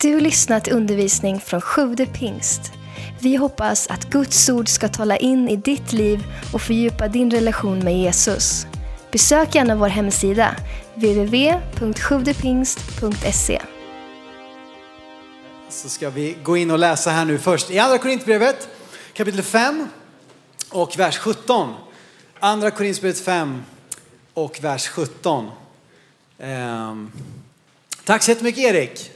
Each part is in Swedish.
Du har lyssnat till undervisning från Sjude pingst. Vi hoppas att Guds ord ska tala in i ditt liv och fördjupa din relation med Jesus. Besök gärna vår hemsida, www.sjuvdepingst.se. Så ska vi gå in och läsa här nu först i Andra Korintierbrevet kapitel 5 och vers 17. Andra Korintierbrevet 5 och vers 17. Ehm, tack så jättemycket Erik.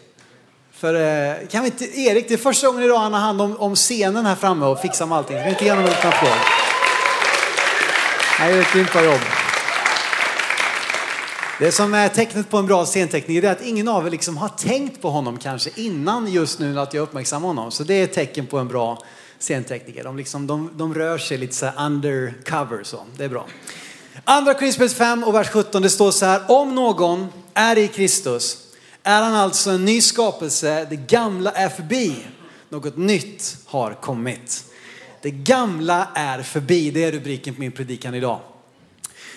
För, eh, kan vi inte, Erik, det är första gången idag han har hand om, om scenen här framme och fixar med allting. Kan vi inte ge honom en liten applåd? Han gör ett grymt bra jobb. Det som är tecknet på en bra scentekniker är att ingen av er liksom har tänkt på honom kanske innan just nu att jag uppmärksammar honom. Så det är ett tecken på en bra scentekniker. De, liksom, de, de rör sig lite så här undercover så. Det är bra. Andra Korinthierbrevet 5 och vers 17 det står så här. Om någon är i Kristus är han alltså en ny skapelse. Det gamla är förbi. Något nytt har kommit. Det gamla är förbi. Det är rubriken på min predikan idag.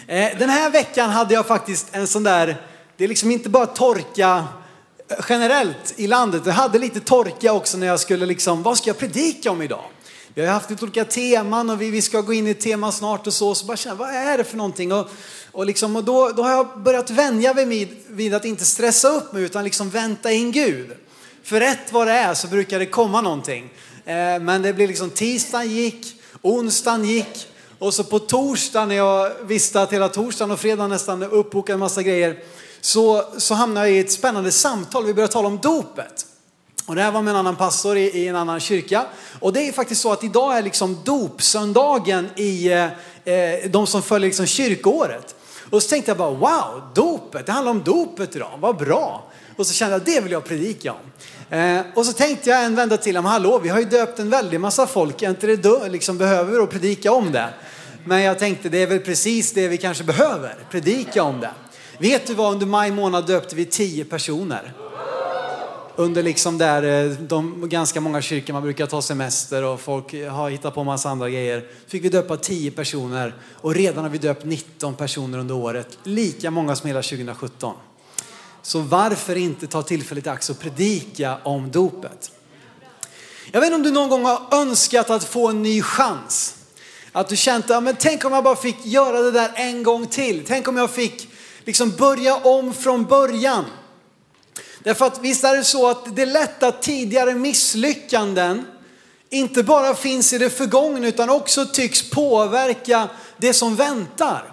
Eh, den här veckan hade jag faktiskt en sån där, det är liksom inte bara torka eh, generellt i landet. Jag hade lite torka också när jag skulle liksom, vad ska jag predika om idag? Vi har haft lite olika teman och vi, vi ska gå in i ett tema snart och så. Så bara känna, vad är det för någonting? Och, och, liksom, och då, då har jag börjat vänja mig vid, vid att inte stressa upp mig utan liksom vänta in Gud. För rätt vad det är så brukar det komma någonting. Eh, men det blir liksom tisdagen gick, onsdagen gick och så på torsdagen när jag visste att hela torsdagen och fredagen nästan uppbokade en massa grejer så, så hamnade jag i ett spännande samtal. Vi började tala om dopet. Och det här var med en annan pastor i, i en annan kyrka. Och det är faktiskt så att idag är liksom dopsöndagen i eh, eh, de som följer liksom kyrkoåret. Och så tänkte jag bara wow, dopet, det handlar om dopet idag, vad bra. Och så kände jag det vill jag predika om. Eh, och så tänkte jag en vända till, men hallå, vi har ju döpt en väldig massa folk, är inte det då, liksom behöver vi att predika om det? Men jag tänkte det är väl precis det vi kanske behöver, predika om det. Vet du vad, under maj månad döpte vi tio personer. Under liksom där eh, de ganska många kyrkor man brukar ta semester och folk har hittat på massa andra grejer. Fick vi döpa 10 personer och redan har vi döpt 19 personer under året. Lika många som hela 2017. Så varför inte ta tillfället i akt och predika om dopet? Jag vet inte om du någon gång har önskat att få en ny chans. Att du känt, ja, men tänk om jag bara fick göra det där en gång till. Tänk om jag fick liksom börja om från början. Därför att visst är det så att det är lätt att tidigare misslyckanden inte bara finns i det förgångna utan också tycks påverka det som väntar.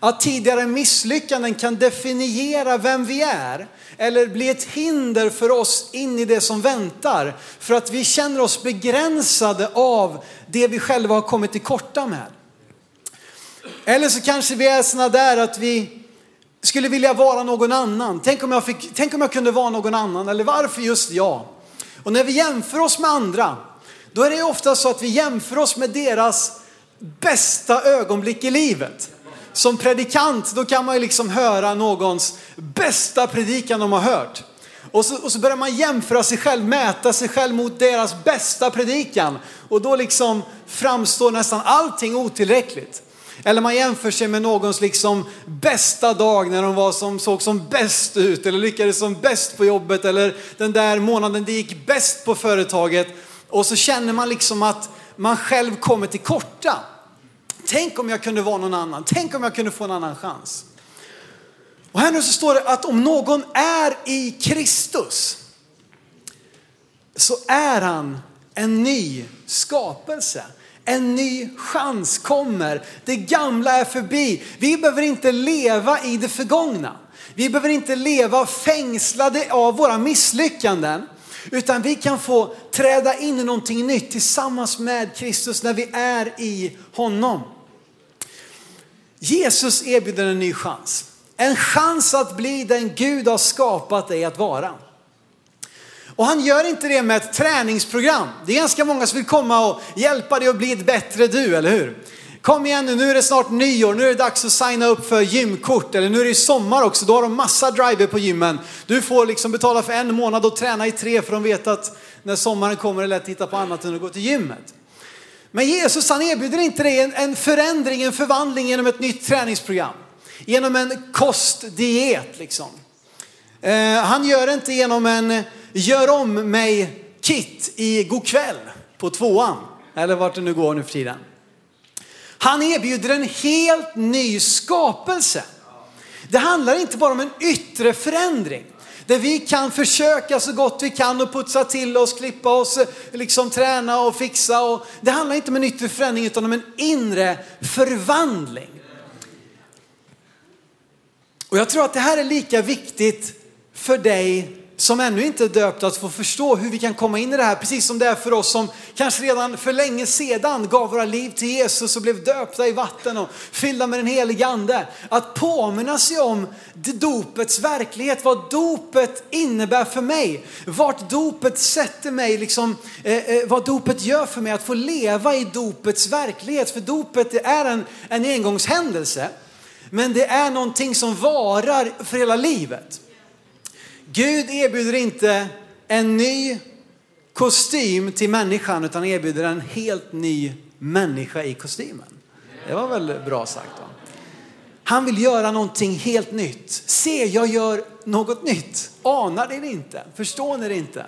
Att tidigare misslyckanden kan definiera vem vi är eller bli ett hinder för oss in i det som väntar. För att vi känner oss begränsade av det vi själva har kommit till korta med. Eller så kanske vi är sådana där att vi skulle vilja vara någon annan. Tänk om, jag fick, tänk om jag kunde vara någon annan eller varför just jag? Och när vi jämför oss med andra, då är det ofta så att vi jämför oss med deras bästa ögonblick i livet. Som predikant, då kan man ju liksom höra någons bästa predikan de har hört. Och så, och så börjar man jämföra sig själv, mäta sig själv mot deras bästa predikan. Och då liksom framstår nästan allting otillräckligt. Eller man jämför sig med någons liksom bästa dag när de var som, såg som bäst ut eller lyckades som bäst på jobbet eller den där månaden det gick bäst på företaget. Och så känner man liksom att man själv kommer till korta. Tänk om jag kunde vara någon annan. Tänk om jag kunde få en annan chans. Och här nu så står det att om någon är i Kristus så är han en ny skapelse. En ny chans kommer. Det gamla är förbi. Vi behöver inte leva i det förgångna. Vi behöver inte leva fängslade av våra misslyckanden. Utan vi kan få träda in i någonting nytt tillsammans med Kristus när vi är i honom. Jesus erbjuder en ny chans. En chans att bli den Gud har skapat dig att vara. Och han gör inte det med ett träningsprogram. Det är ganska många som vill komma och hjälpa dig att bli ett bättre du, eller hur? Kom igen nu, nu är det snart nyår, nu är det dags att signa upp för gymkort. Eller nu är det sommar också, då har de massa driver på gymmen. Du får liksom betala för en månad och träna i tre för de vet att när sommaren kommer är det lätt att hitta på annat än att gå till gymmet. Men Jesus han erbjuder inte dig en, en förändring, en förvandling genom ett nytt träningsprogram. Genom en kostdiet liksom. Eh, han gör det inte genom en gör om mig Kit i kväll på tvåan, eller vart det nu går nu för tiden. Han erbjuder en helt ny skapelse. Det handlar inte bara om en yttre förändring. Där vi kan försöka så gott vi kan och putsa till oss, klippa oss, liksom träna och fixa. Och det handlar inte om en yttre förändring utan om en inre förvandling. Och jag tror att det här är lika viktigt för dig som ännu inte är döpta att få förstå hur vi kan komma in i det här. Precis som det är för oss som kanske redan för länge sedan gav våra liv till Jesus och blev döpta i vatten och fyllda med den helige ande. Att påminna sig om dopets verklighet, vad dopet innebär för mig. Vart dopet sätter mig, liksom, eh, eh, vad dopet gör för mig. Att få leva i dopets verklighet. För dopet det är en, en engångshändelse. Men det är någonting som varar för hela livet. Gud erbjuder inte en ny kostym till människan utan erbjuder en helt ny människa i kostymen. Det var väl bra sagt Då. Han vill göra någonting helt nytt. Se, jag gör något nytt. Anar ni det inte? Förstår ni det inte?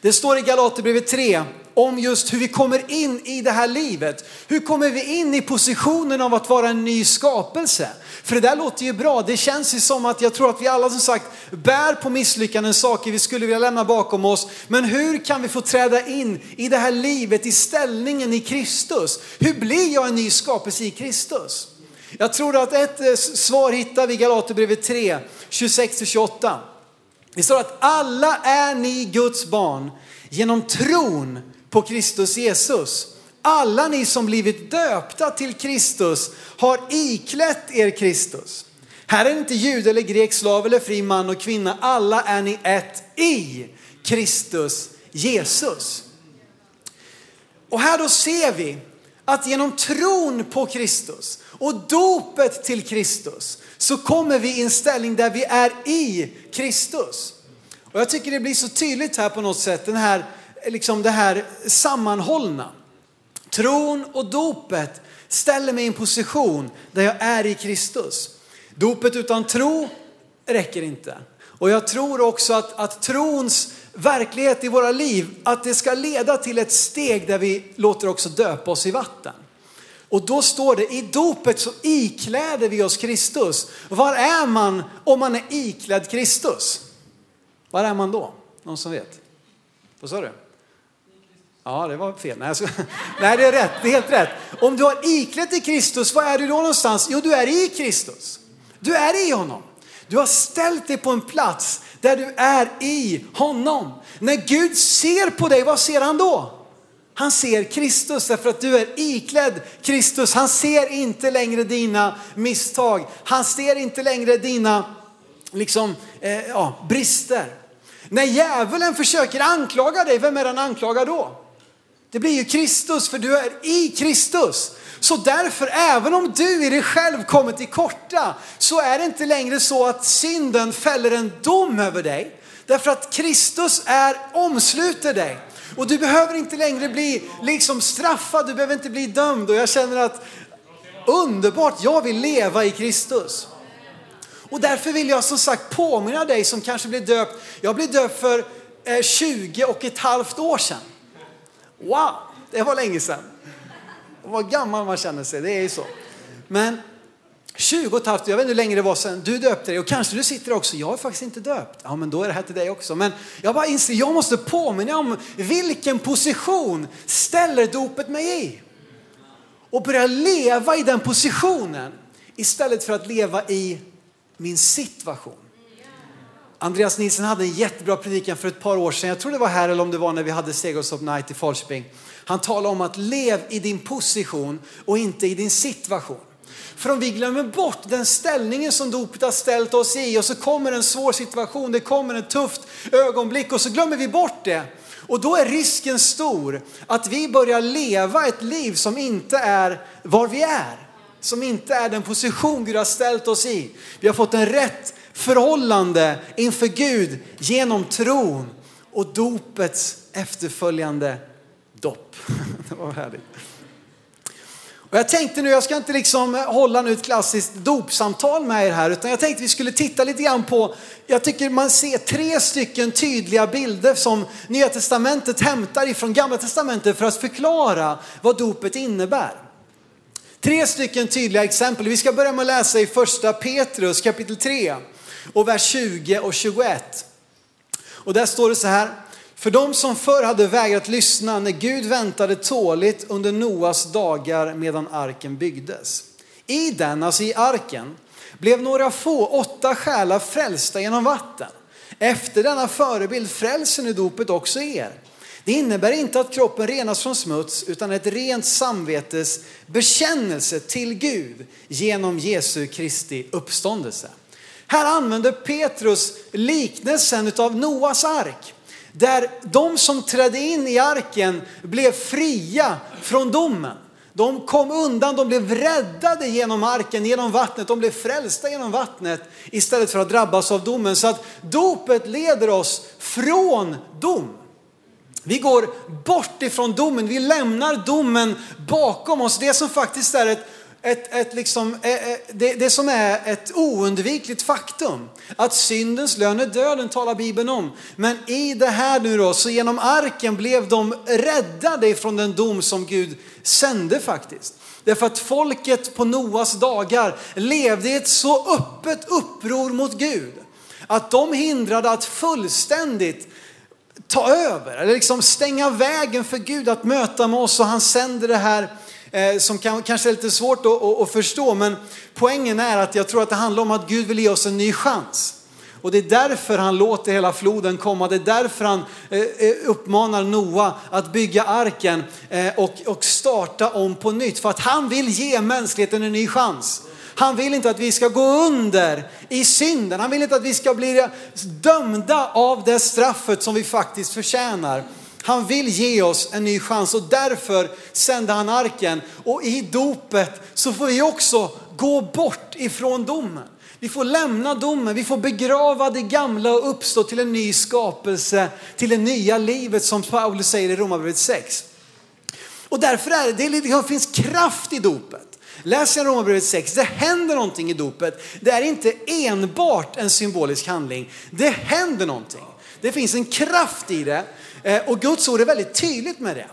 Det står i Galaterbrevet 3 om just hur vi kommer in i det här livet. Hur kommer vi in i positionen av att vara en ny skapelse? För det där låter ju bra. Det känns ju som att jag tror att vi alla som sagt bär på misslyckanden, saker vi skulle vilja lämna bakom oss. Men hur kan vi få träda in i det här livet, i ställningen i Kristus? Hur blir jag en ny skapelse i Kristus? Jag tror att ett eh, svar hittar vi i Galaterbrevet 3, 26-28. Det står att alla är ni Guds barn genom tron på Kristus Jesus. Alla ni som blivit döpta till Kristus har iklätt er Kristus. Här är inte jude eller grek, slav eller fri man och kvinna. Alla är ni ett i Kristus Jesus. Och här då ser vi att genom tron på Kristus och dopet till Kristus så kommer vi i en ställning där vi är i Kristus. Och jag tycker det blir så tydligt här på något sätt, den här, liksom det här sammanhållna. Tron och dopet ställer mig i en position där jag är i Kristus. Dopet utan tro räcker inte. Och jag tror också att, att trons verklighet i våra liv, att det ska leda till ett steg där vi låter också döpa oss i vatten. Och då står det, i dopet så ikläder vi oss Kristus. Var är man om man är iklädd Kristus? Var är man då? Någon som vet? Vad sa du? Ja, det var fel. Nej, ska... Nej, det är rätt. Det är helt rätt. Om du har iklätt dig Kristus, var är du då någonstans? Jo, du är i Kristus. Du är i honom. Du har ställt dig på en plats där du är i honom. När Gud ser på dig, vad ser han då? Han ser Kristus därför att du är iklädd Kristus. Han ser inte längre dina misstag. Han ser inte längre dina liksom, eh, ja, brister. När djävulen försöker anklaga dig, vem är han anklagar då? Det blir ju Kristus för du är i Kristus. Så därför, även om du i dig själv kommer till korta, så är det inte längre så att synden fäller en dom över dig. Därför att Kristus är, omsluter dig. Och du behöver inte längre bli liksom straffad, du behöver inte bli dömd. Och jag känner att underbart, jag vill leva i Kristus. Och därför vill jag som sagt påminna dig som kanske blev döpt. Jag blev döpt för eh, 20 och ett halvt år sedan. Wow, det var länge sedan. Vad gammal man känner sig, det är ju så. Men 20 och ett halvt, jag vet inte hur länge det var sedan du döpte dig och kanske du sitter också, jag är faktiskt inte döpt. Ja men då är det här till dig också. Men jag bara inser, jag måste påminna om vilken position ställer dopet mig i? Och börja leva i den positionen istället för att leva i min situation. Andreas Nilsson hade en jättebra predikan för ett par år sedan. Jag tror det var här eller om det var när vi hade Segerstop Night i Falköping. Han talade om att lev i din position och inte i din situation. För om vi glömmer bort den ställningen som dopet har ställt oss i och så kommer en svår situation, det kommer ett tufft ögonblick och så glömmer vi bort det. Och då är risken stor att vi börjar leva ett liv som inte är var vi är. Som inte är den position Gud har ställt oss i. Vi har fått en rätt förhållande inför Gud genom tron och dopets efterföljande dopp. Det var härligt. Och jag tänkte nu, jag ska inte liksom hålla nu ett klassiskt dopsamtal med er här, utan jag tänkte vi skulle titta lite grann på, jag tycker man ser tre stycken tydliga bilder som Nya Testamentet hämtar ifrån Gamla Testamentet för att förklara vad dopet innebär. Tre stycken tydliga exempel. Vi ska börja med att läsa i första Petrus kapitel 3 och vers 20 och 21. Och där står det så här. För de som förr hade vägrat lyssna när Gud väntade tåligt under Noas dagar medan arken byggdes. I den, alltså i arken, blev några få, åtta själar frälsta genom vatten. Efter denna förebild frälser nu dopet också er. Det innebär inte att kroppen renas från smuts utan ett rent samvetes bekännelse till Gud genom Jesu Kristi uppståndelse. Här använder Petrus liknelsen av Noas ark. Där de som trädde in i arken blev fria från domen. De kom undan, de blev räddade genom arken, genom vattnet. De blev frälsta genom vattnet istället för att drabbas av domen. Så att dopet leder oss från dom. Vi går bort ifrån domen, vi lämnar domen bakom oss. Det som faktiskt är ett ett, ett liksom, eh, eh, det, det som är ett oundvikligt faktum. Att syndens lön är döden talar Bibeln om. Men i det här nu då, så genom arken blev de räddade ifrån den dom som Gud sände faktiskt. Därför att folket på Noas dagar levde i ett så öppet uppror mot Gud. Att de hindrade att fullständigt ta över, eller liksom stänga vägen för Gud att möta med oss och han sänder det här eh, som kan, kanske är lite svårt att, att, att förstå. Men poängen är att jag tror att det handlar om att Gud vill ge oss en ny chans. Och det är därför han låter hela floden komma. Det är därför han eh, eh uppmanar Noa att bygga arken eh, och, och starta om på nytt. För att han vill ge mänskligheten en ny chans. Han vill inte att vi ska gå under i synden. Han vill inte att vi ska bli dömda av det straffet som vi faktiskt förtjänar. Han vill ge oss en ny chans och därför sände han arken. Och i dopet så får vi också gå bort ifrån domen. Vi får lämna domen, vi får begrava det gamla och uppstå till en ny skapelse, till det nya livet som Paulus säger i Romarbrevet 6. Och därför är det, det, liksom finns kraft i dopet. Läs i Romarbrevet 6, det händer någonting i dopet. Det är inte enbart en symbolisk handling, det händer någonting. Det finns en kraft i det Eh, och Guds ord är väldigt tydligt med det.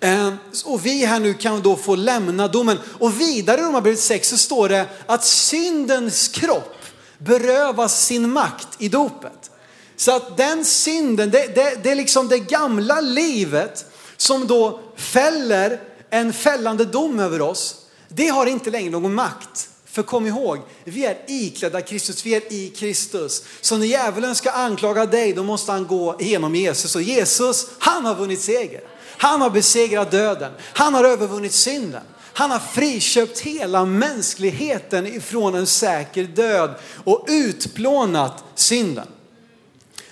Eh, och vi här nu kan då få lämna domen. Och vidare i Romarbrevet 6 så står det att syndens kropp berövas sin makt i dopet. Så att den synden, det, det, det är liksom det gamla livet som då fäller en fällande dom över oss. Det har inte längre någon makt. För kom ihåg, vi är iklädda Kristus, vi är i Kristus. Så när djävulen ska anklaga dig, då måste han gå genom Jesus. Och Jesus, han har vunnit seger. Han har besegrat döden. Han har övervunnit synden. Han har friköpt hela mänskligheten ifrån en säker död och utplånat synden.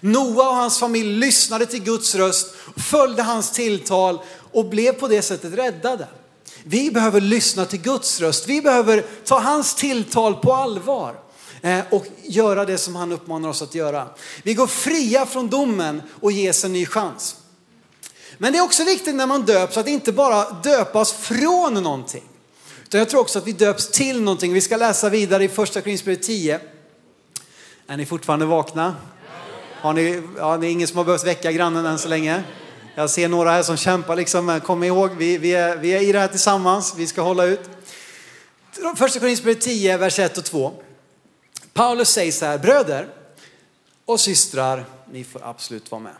Noa och hans familj lyssnade till Guds röst, följde hans tilltal och blev på det sättet räddade. Vi behöver lyssna till Guds röst. Vi behöver ta hans tilltal på allvar eh, och göra det som han uppmanar oss att göra. Vi går fria från domen och ges en ny chans. Men det är också viktigt när man döps att inte bara döpas från någonting. Utan jag tror också att vi döps till någonting. Vi ska läsa vidare i första Korinthierbrevet 10. Är ni fortfarande vakna? Har ni, ja, det är ingen som har behövt väcka grannen än så länge? Jag ser några här som kämpar liksom, men kom ihåg, vi, vi, är, vi är i det här tillsammans, vi ska hålla ut. Första Korinthierbrevet 10, vers 1 och 2. Paulus säger så här, bröder och systrar, ni får absolut vara med.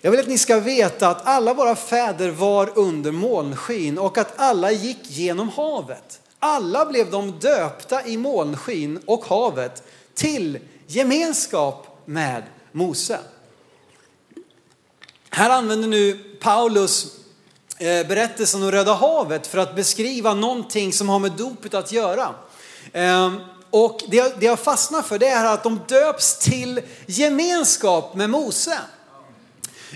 Jag vill att ni ska veta att alla våra fäder var under molnskin och att alla gick genom havet. Alla blev de döpta i molnskin och havet till gemenskap med Mose. Här använder nu Paulus eh, berättelsen om Röda havet för att beskriva någonting som har med dopet att göra. Ehm, och det jag fastnar för det är att de döps till gemenskap med Mose.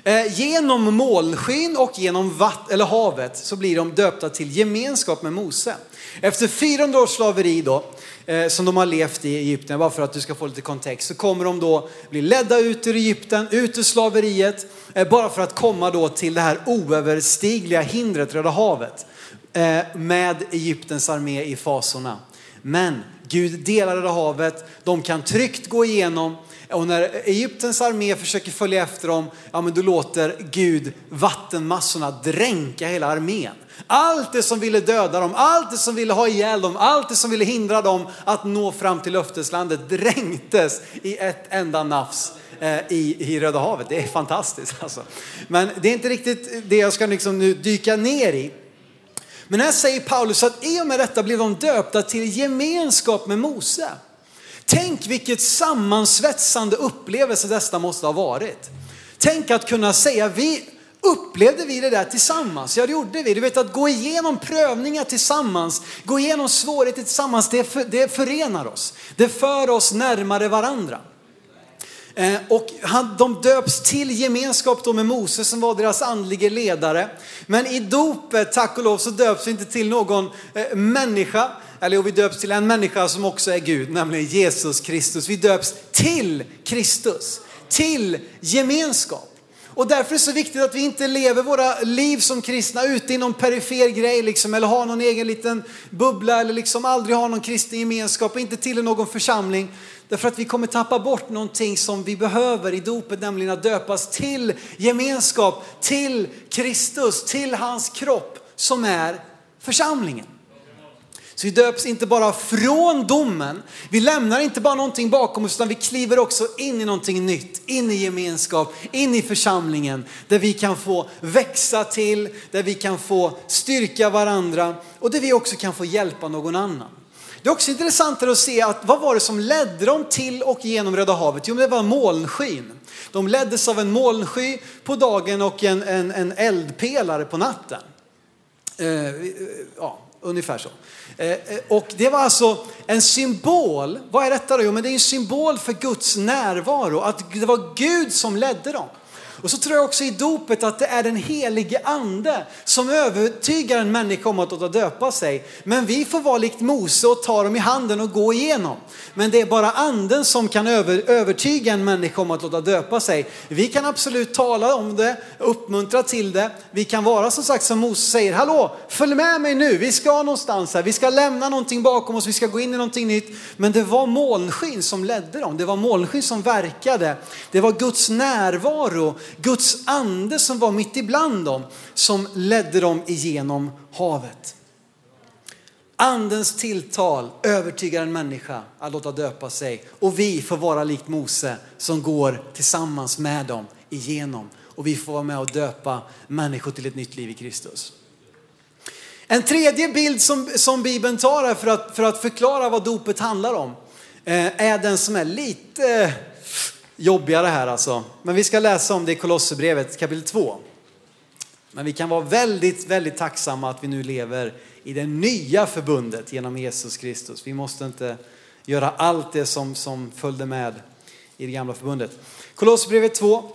Eh, genom målskinn och genom vatt, eller havet så blir de döpta till gemenskap med Mose. Efter 400 års slaveri då, eh, som de har levt i Egypten, bara för att du ska få lite kontext, så kommer de då bli ledda ut ur Egypten, ut ur slaveriet, eh, bara för att komma då till det här oöverstigliga hindret Röda havet. Eh, med Egyptens armé i fasorna. Men Gud delar Röda havet, de kan tryggt gå igenom och när Egyptens armé försöker följa efter dem, ja men då låter Gud vattenmassorna dränka hela armén. Allt det som ville döda dem, allt det som ville ha ihjäl dem, allt det som ville hindra dem att nå fram till löfteslandet dränktes i ett enda nafs eh, i, i Röda havet. Det är fantastiskt alltså. Men det är inte riktigt det jag ska liksom nu dyka ner i. Men här säger Paulus att i och med detta blev de döpta till gemenskap med Mose. Tänk vilket sammansvetsande upplevelse detta måste ha varit. Tänk att kunna säga, vi upplevde vi det där tillsammans? Ja det gjorde vi. Du vet att gå igenom prövningar tillsammans, gå igenom svårigheter tillsammans, det, för, det förenar oss. Det för oss närmare varandra. Eh, och han, de döps till gemenskap då med Moses som var deras andlige ledare. Men i dopet, tack och lov, så döps vi inte till någon eh, människa. Eller vi döps till en människa som också är Gud, nämligen Jesus Kristus. Vi döps till Kristus, till gemenskap. Och därför är det så viktigt att vi inte lever våra liv som kristna ute i någon perifer grej liksom, eller har någon egen liten bubbla eller liksom aldrig har någon kristen gemenskap och inte till någon församling. Därför att vi kommer tappa bort någonting som vi behöver i dopet, nämligen att döpas till gemenskap, till Kristus, till hans kropp som är församlingen. Så vi döps inte bara från domen, vi lämnar inte bara någonting bakom oss utan vi kliver också in i någonting nytt, in i gemenskap, in i församlingen där vi kan få växa till, där vi kan få styrka varandra och där vi också kan få hjälpa någon annan. Det är också intressant att se att vad var det som ledde dem till och genom Röda havet? Jo, det var molnskyn. De leddes av en molnsky på dagen och en, en, en eldpelare på natten. Eh, eh ja, ungefär så. Eh, eh, och det var alltså en symbol. Vad är detta då? Jo, men det är en symbol för Guds närvaro. Att det var Gud som ledde dem. Och så tror jag också i dopet att det är den helige ande som övertygar en människa om att låta döpa sig. Men vi får vara likt Mose och ta dem i handen och gå igenom. Men det är bara anden som kan över, övertyga en människa om att låta döpa sig. Vi kan absolut tala om det, uppmuntra till det. Vi kan vara som sagt som Mose säger, hallå, följ med mig nu, vi ska någonstans här, vi ska lämna någonting bakom oss, vi ska gå in i någonting nytt. Men det var molnskyn som ledde dem, det var molnskyn som verkade. Det var Guds närvaro Guds ande som var mitt ibland dem som ledde dem igenom havet. Andens tilltal övertygar en människa att låta döpa sig och vi får vara likt Mose som går tillsammans med dem igenom och vi får vara med och döpa människor till ett nytt liv i Kristus. En tredje bild som, som Bibeln tar för att, för att förklara vad dopet handlar om eh, är den som är lite jobbigare här alltså. Men vi ska läsa om det i Kolosserbrevet kapitel 2. Men vi kan vara väldigt, väldigt tacksamma att vi nu lever i det nya förbundet genom Jesus Kristus. Vi måste inte göra allt det som, som följde med i det gamla förbundet. Kolosserbrevet 2,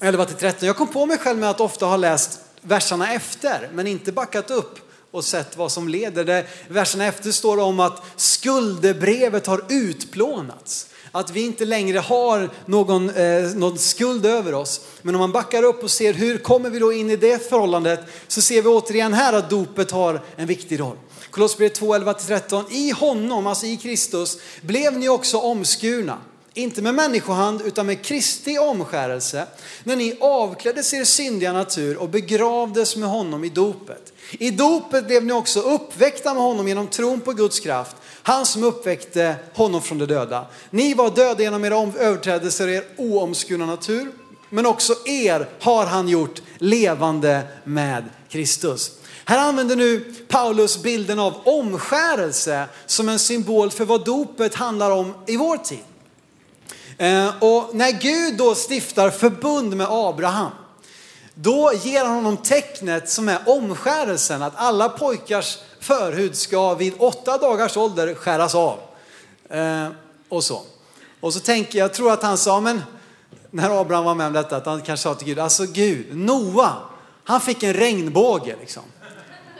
11-13. Jag kom på mig själv med att ofta ha läst verserna efter, men inte backat upp och sett vad som leder. Där verserna efter står om att skuldebrevet har utplånats att vi inte längre har någon, eh, någon skuld över oss. Men om man backar upp och ser hur kommer vi då in i det förhållandet så ser vi återigen här att dopet har en viktig roll. Kolosserbrevet 2, 11-13. I honom, alltså i Kristus, blev ni också omskurna. Inte med människohand utan med Kristi omskärelse. När ni avkläddes er syndiga natur och begravdes med honom i dopet. I dopet blev ni också uppväckta med honom genom tron på Guds kraft han som uppväckte honom från de döda. Ni var döda genom era överträdelser och er oomskurna natur. Men också er har han gjort levande med Kristus. Här använder nu Paulus bilden av omskärelse som en symbol för vad dopet handlar om i vår tid. Eh, och när Gud då stiftar förbund med Abraham, då ger han honom tecknet som är omskärelsen, att alla pojkars förhud ska vid åtta dagars ålder skäras av. Eh, och så. Och så tänker jag, jag tror att han sa, men när Abraham var med om detta, att han kanske sa till Gud, alltså Gud, Noa, han fick en regnbåge liksom.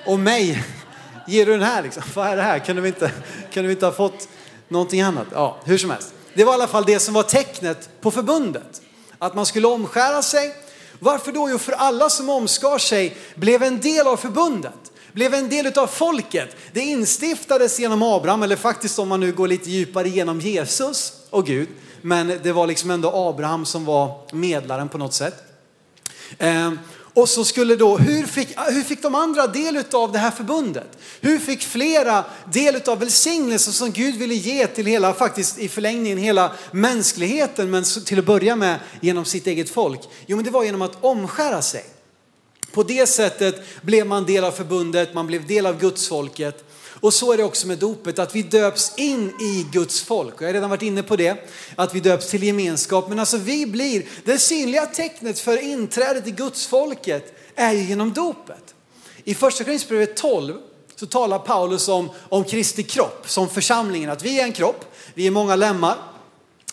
Och mig ger du den här liksom. Vad är det här? Kunde vi inte, kunde vi inte ha fått någonting annat? Ja, hur som helst. Det var i alla fall det som var tecknet på förbundet. Att man skulle omskära sig. Varför då? Jo, för alla som omskar sig blev en del av förbundet blev en del av folket. Det instiftades genom Abraham, eller faktiskt om man nu går lite djupare genom Jesus och Gud. Men det var liksom ändå Abraham som var medlaren på något sätt. Ehm, och så skulle då, hur fick, hur fick de andra del av det här förbundet? Hur fick flera del av välsignelsen som Gud ville ge till hela, faktiskt i förlängningen hela mänskligheten, men till att börja med genom sitt eget folk? Jo, men det var genom att omskära sig. På det sättet blev man del av förbundet, man blev del av Guds folket. Och så är det också med dopet, att vi döps in i Guds folk. Jag har redan varit inne på det, att vi döps till gemenskap. Men alltså vi blir, det synliga tecknet för inträdet i Guds folket är ju genom dopet. I första Korinthierbrevet 12 så talar Paulus om, om Kristi kropp, som församlingen, att vi är en kropp, vi är många lemmar.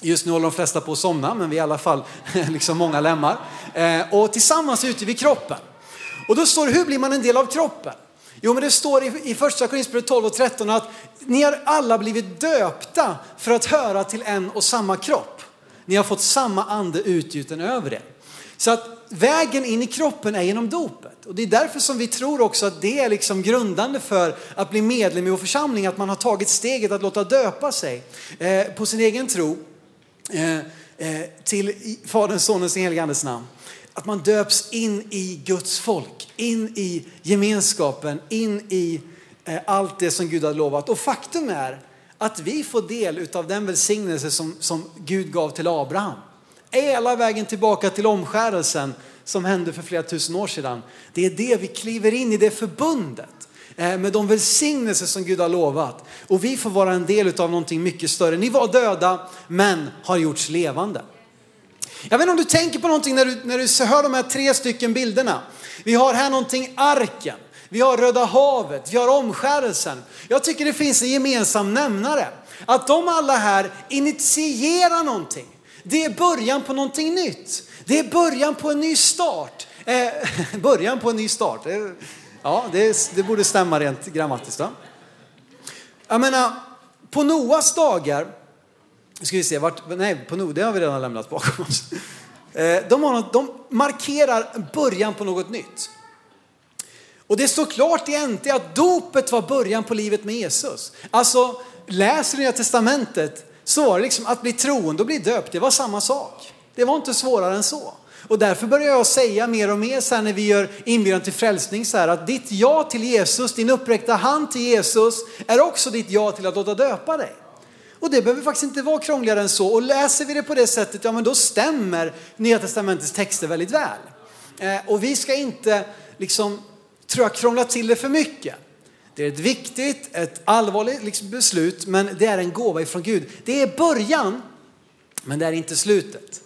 Just nu håller de flesta på att somna, men vi är i alla fall liksom många lemmar. Eh, och tillsammans utgör vi kroppen. Och då står det, hur blir man en del av kroppen? Jo, men det står i, första Korinthierbrevet 12 och 13 att ni har alla blivit döpta för att höra till en och samma kropp. Ni har fått samma ande utgjuten över er. Så att vägen in i kroppen är genom dopet. Och det är därför som vi tror också att det är liksom grundande för att bli medlem i vår församling, att man har tagit steget att låta döpa sig eh, på sin egen tro eh, eh, till Faderns, Sonens och Helige Andes namn. Att man döps in i Guds folk, in i gemenskapen, in i eh, allt det som Gud har lovat. Och faktum är att vi får del av den välsignelse som, som Gud gav till Abraham. Hela vägen tillbaka till omskärelsen som hände för flera tusen år sedan. Det är det vi kliver in i, det förbundet eh, med de välsignelser som Gud har lovat. Och vi får vara en del av någonting mycket större. Ni var döda men har gjorts levande. Jag vet inte om du tänker på någonting när du, när du hör de här tre stycken bilderna. Vi har här någonting arken, vi har Röda havet, vi har omskärelsen. Jag tycker det finns en gemensam nämnare. Att de alla här initierar någonting. Det är början på någonting nytt. Det är början på en ny start. Eh, början på en ny start. Eh, ja, det, det borde stämma rent grammatiskt. Va? Jag menar, på Noas dagar ska vi se, vart, nej, på Nord, det har vi redan lämnat bakom oss. Eh, de, har något, de markerar början på något nytt. Och det står klart i NT att dopet var början på livet med Jesus. Alltså, läser Nya Testamentet så var det liksom att bli troende och bli döpt, det var samma sak. Det var inte svårare än så. Och därför börjar jag säga mer och mer så här när vi gör inbjudan till frälsning så här att ditt ja till Jesus, din uppräckta hand till Jesus är också ditt ja till att låta döpa dig. Och det behöver faktiskt inte vara krångligare än så. Och läser vi det på det sättet, ja men då stämmer Nya Testamentets texter väldigt väl. Eh, och vi ska inte liksom, tror jag, krångla till det för mycket. Det är ett viktigt, ett allvarligt liksom, beslut, men det är en gåva ifrån Gud. Det är början, men det är inte slutet.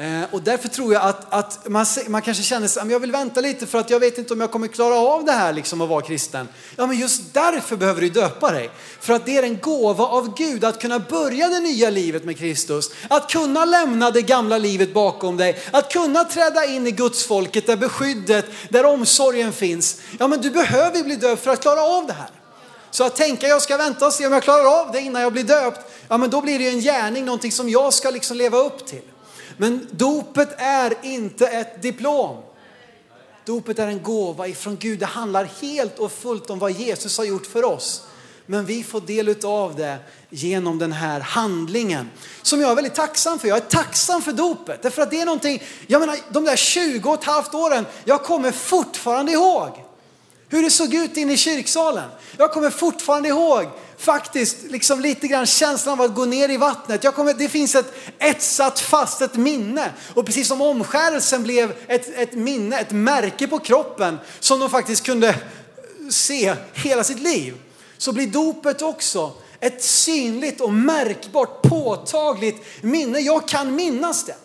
Eh, och därför tror jag att, att man, man kanske känner att jag vill vänta lite för att jag vet inte om jag kommer klara av det här liksom att vara kristen. Ja men just därför behöver du döpa dig. För att det är en gåva av Gud att kunna börja det nya livet med Kristus. Att kunna lämna det gamla livet bakom dig. Att kunna träda in i Guds folket där beskyddet, där omsorgen finns. Ja men du behöver bli döpt för att klara av det här. Så att tänka jag ska vänta och se om jag klarar av det innan jag blir döpt. Ja men då blir det ju en gärning, någonting som jag ska liksom leva upp till. Men dopet är inte ett diplom. Dopet är en gåva ifrån Gud. Det handlar helt och fullt om vad Jesus har gjort för oss. Men vi får del av det genom den här handlingen som jag är väldigt tacksam för. Jag är tacksam för dopet därför att det är någonting, jag menar de där 20 och ett halvt åren, jag kommer fortfarande ihåg hur det såg ut inne i kyrksalen. Jag kommer fortfarande ihåg faktiskt liksom lite grann känslan av att gå ner i vattnet. Jag kommer, det finns ett etsat fast, ett minne. Och precis som omskärelsen blev ett, ett minne, ett märke på kroppen som de faktiskt kunde se hela sitt liv. Så blir dopet också ett synligt och märkbart påtagligt minne. Jag kan minnas det.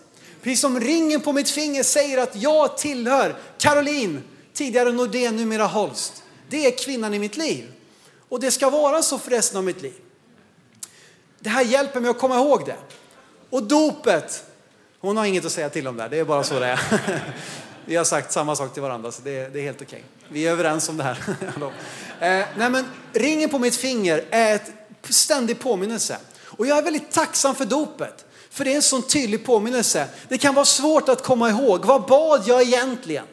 Precis som ringen på mitt finger säger att jag tillhör Caroline, tidigare Nordén, numera Holst. Det är kvinnan i mitt liv. Och det ska vara så för resten av mitt liv. Det här hjälper mig att komma ihåg det. Och dopet, hon har inget att säga till om där, det är bara så det är. Vi har sagt samma sak till varandra så det är, det är helt okej. Vi är överens om det här. eh, nej men, ringen på mitt finger är ett ständig påminnelse. Och jag är väldigt tacksam för dopet. För det är en sån tydlig påminnelse. Det kan vara svårt att komma ihåg. Vad bad jag egentligen?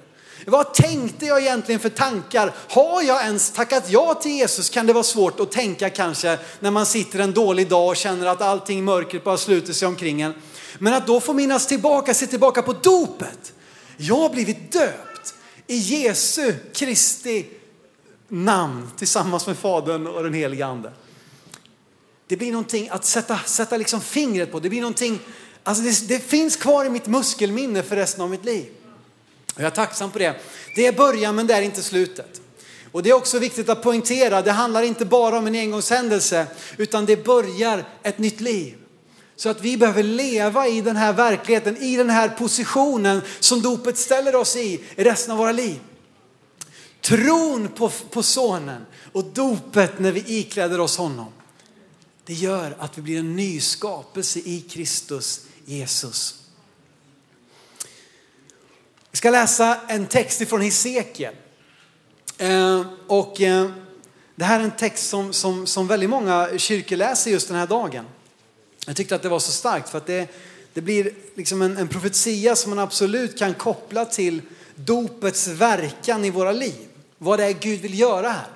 Vad tänkte jag egentligen för tankar? Har jag ens tackat ja till Jesus? Kan det vara svårt att tänka kanske när man sitter en dålig dag och känner att allting mörkret bara sluter sig omkring en. Men att då få minnas tillbaka, se tillbaka på dopet. Jag har blivit döpt i Jesu Kristi namn tillsammans med Fadern och den helige Ande. Det blir någonting att sätta, sätta liksom fingret på. Det blir någonting, alltså det, det finns kvar i mitt muskelminne för resten av mitt liv. Och jag är tacksam på det. Det är början men det är inte slutet. Och det är också viktigt att poängtera, det handlar inte bara om en engångshändelse utan det börjar ett nytt liv. Så att vi behöver leva i den här verkligheten, i den här positionen som dopet ställer oss i, i resten av våra liv. Tron på, på sonen och dopet när vi ikläder oss honom. Det gör att vi blir en ny skapelse i Kristus Jesus. Vi ska läsa en text ifrån Hesekiel. Eh, och eh, det här är en text som, som, som väldigt många kyrkor läser just den här dagen. Jag tyckte att det var så starkt för att det, det blir liksom en, en profetia som man absolut kan koppla till dopets verkan i våra liv. Vad det är Gud vill göra här.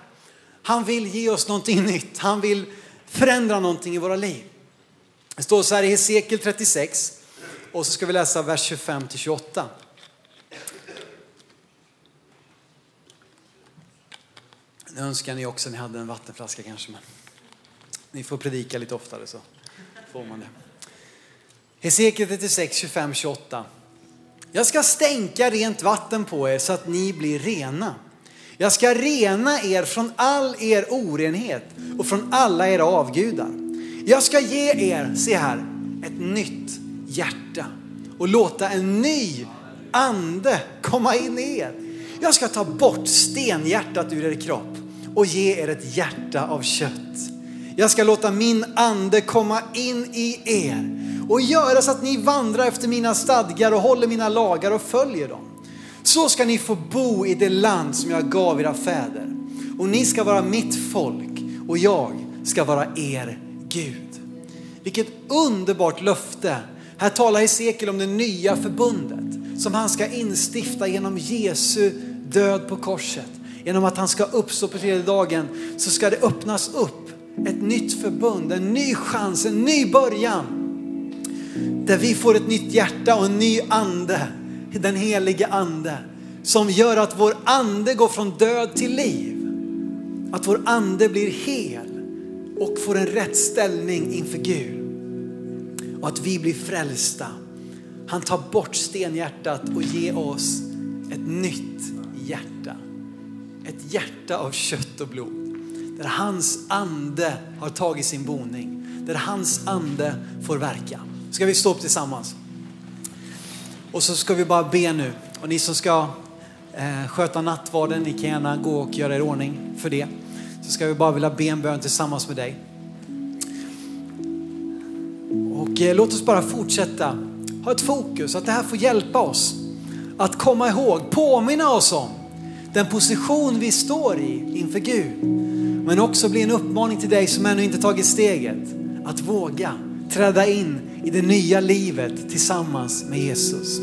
Han vill ge oss någonting nytt. Han vill förändra någonting i våra liv. Det står så här i Hesekiel 36 och så ska vi läsa vers 25 till 28. Nu önskar ni också att ni hade en vattenflaska kanske, men ni får predika lite oftare så får man det. Hesekiel 36, 25, 28. Jag ska stänka rent vatten på er så att ni blir rena. Jag ska rena er från all er orenhet och från alla era avgudar. Jag ska ge er, se här, ett nytt hjärta och låta en ny ande komma in i er. Jag ska ta bort stenhjärtat ur er kropp och ge er ett hjärta av kött. Jag ska låta min ande komma in i er och göra så att ni vandrar efter mina stadgar och håller mina lagar och följer dem. Så ska ni få bo i det land som jag gav era fäder. Och ni ska vara mitt folk och jag ska vara er Gud. Vilket underbart löfte. Här talar Hesekiel om det nya förbundet som han ska instifta genom Jesu död på korset. Genom att han ska uppstå på tredje dagen så ska det öppnas upp ett nytt förbund, en ny chans, en ny början. Där vi får ett nytt hjärta och en ny ande den helige ande som gör att vår ande går från död till liv. Att vår ande blir hel och får en rätt ställning inför Gud. Och att vi blir frälsta. Han tar bort stenhjärtat och ger oss ett nytt hjärta. Ett hjärta av kött och blod. Där hans ande har tagit sin boning. Där hans ande får verka. Ska vi stå upp tillsammans? Och så ska vi bara be nu. Och ni som ska eh, sköta nattvarden, ni kan gärna gå och göra er ordning för det. Så ska vi bara vilja be en bön tillsammans med dig. Och eh, låt oss bara fortsätta ha ett fokus, att det här får hjälpa oss att komma ihåg, påminna oss om den position vi står i inför Gud. Men också bli en uppmaning till dig som ännu inte tagit steget att våga träda in i det nya livet tillsammans med Jesus.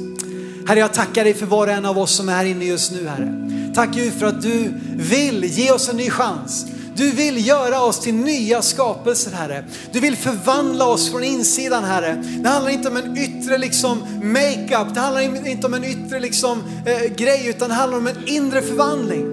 Herre, jag tackar dig för var och en av oss som är här inne just nu, Herre. Tack Gud för att du vill ge oss en ny chans. Du vill göra oss till nya skapelser Herre. Du vill förvandla oss från insidan Herre. Det handlar inte om en yttre liksom makeup, det handlar inte om en yttre liksom eh, grej utan det handlar om en inre förvandling.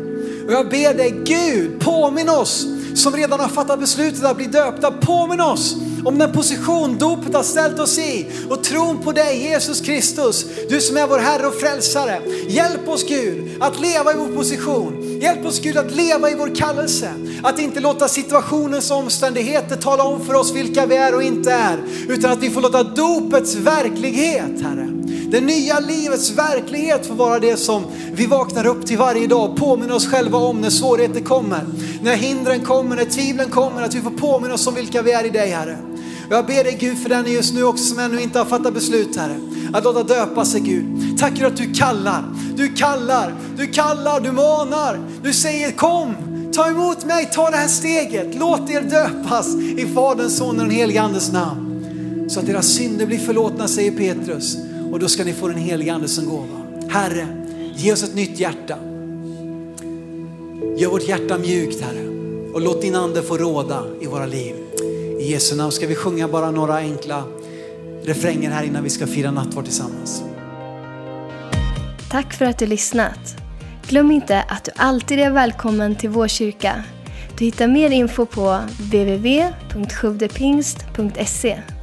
Och jag ber dig Gud, påminn oss som redan har fattat beslutet att bli döpta, påminn oss om den position dopet har ställt oss i och tron på dig Jesus Kristus, du som är vår Herre och Frälsare. Hjälp oss Gud att leva i vår position. Hjälp oss Gud att leva i vår kallelse. Att inte låta situationens omständigheter tala om för oss vilka vi är och inte är. Utan att vi får låta dopets verklighet, Herre, det nya livets verklighet får vara det som vi vaknar upp till varje dag, påminner oss själva om när svårigheter kommer, när hindren kommer, när tvivlen kommer, att vi får påminna oss om vilka vi är i dig Herre. Jag ber dig Gud för den just nu också som ännu inte har fattat beslut Herre. Att låta döpa sig Gud. Tack för att du kallar, du kallar, du kallar, du manar. Du säger kom, ta emot mig, ta det här steget. Låt er döpas i Faderns, Sonens och den helige Andes namn. Så att deras synder blir förlåtna säger Petrus. Och då ska ni få den helige Ande som gåva. Herre, Ge oss ett nytt hjärta. Gör vårt hjärta mjukt Herre och låt din ande få råda i våra liv. I Jesu namn ska vi sjunga bara några enkla refränger här innan vi ska fira nattvard tillsammans. Tack för att du lyssnat. Glöm inte att du alltid är välkommen till vår kyrka. Du hittar mer info på www.sjuvdepingst.se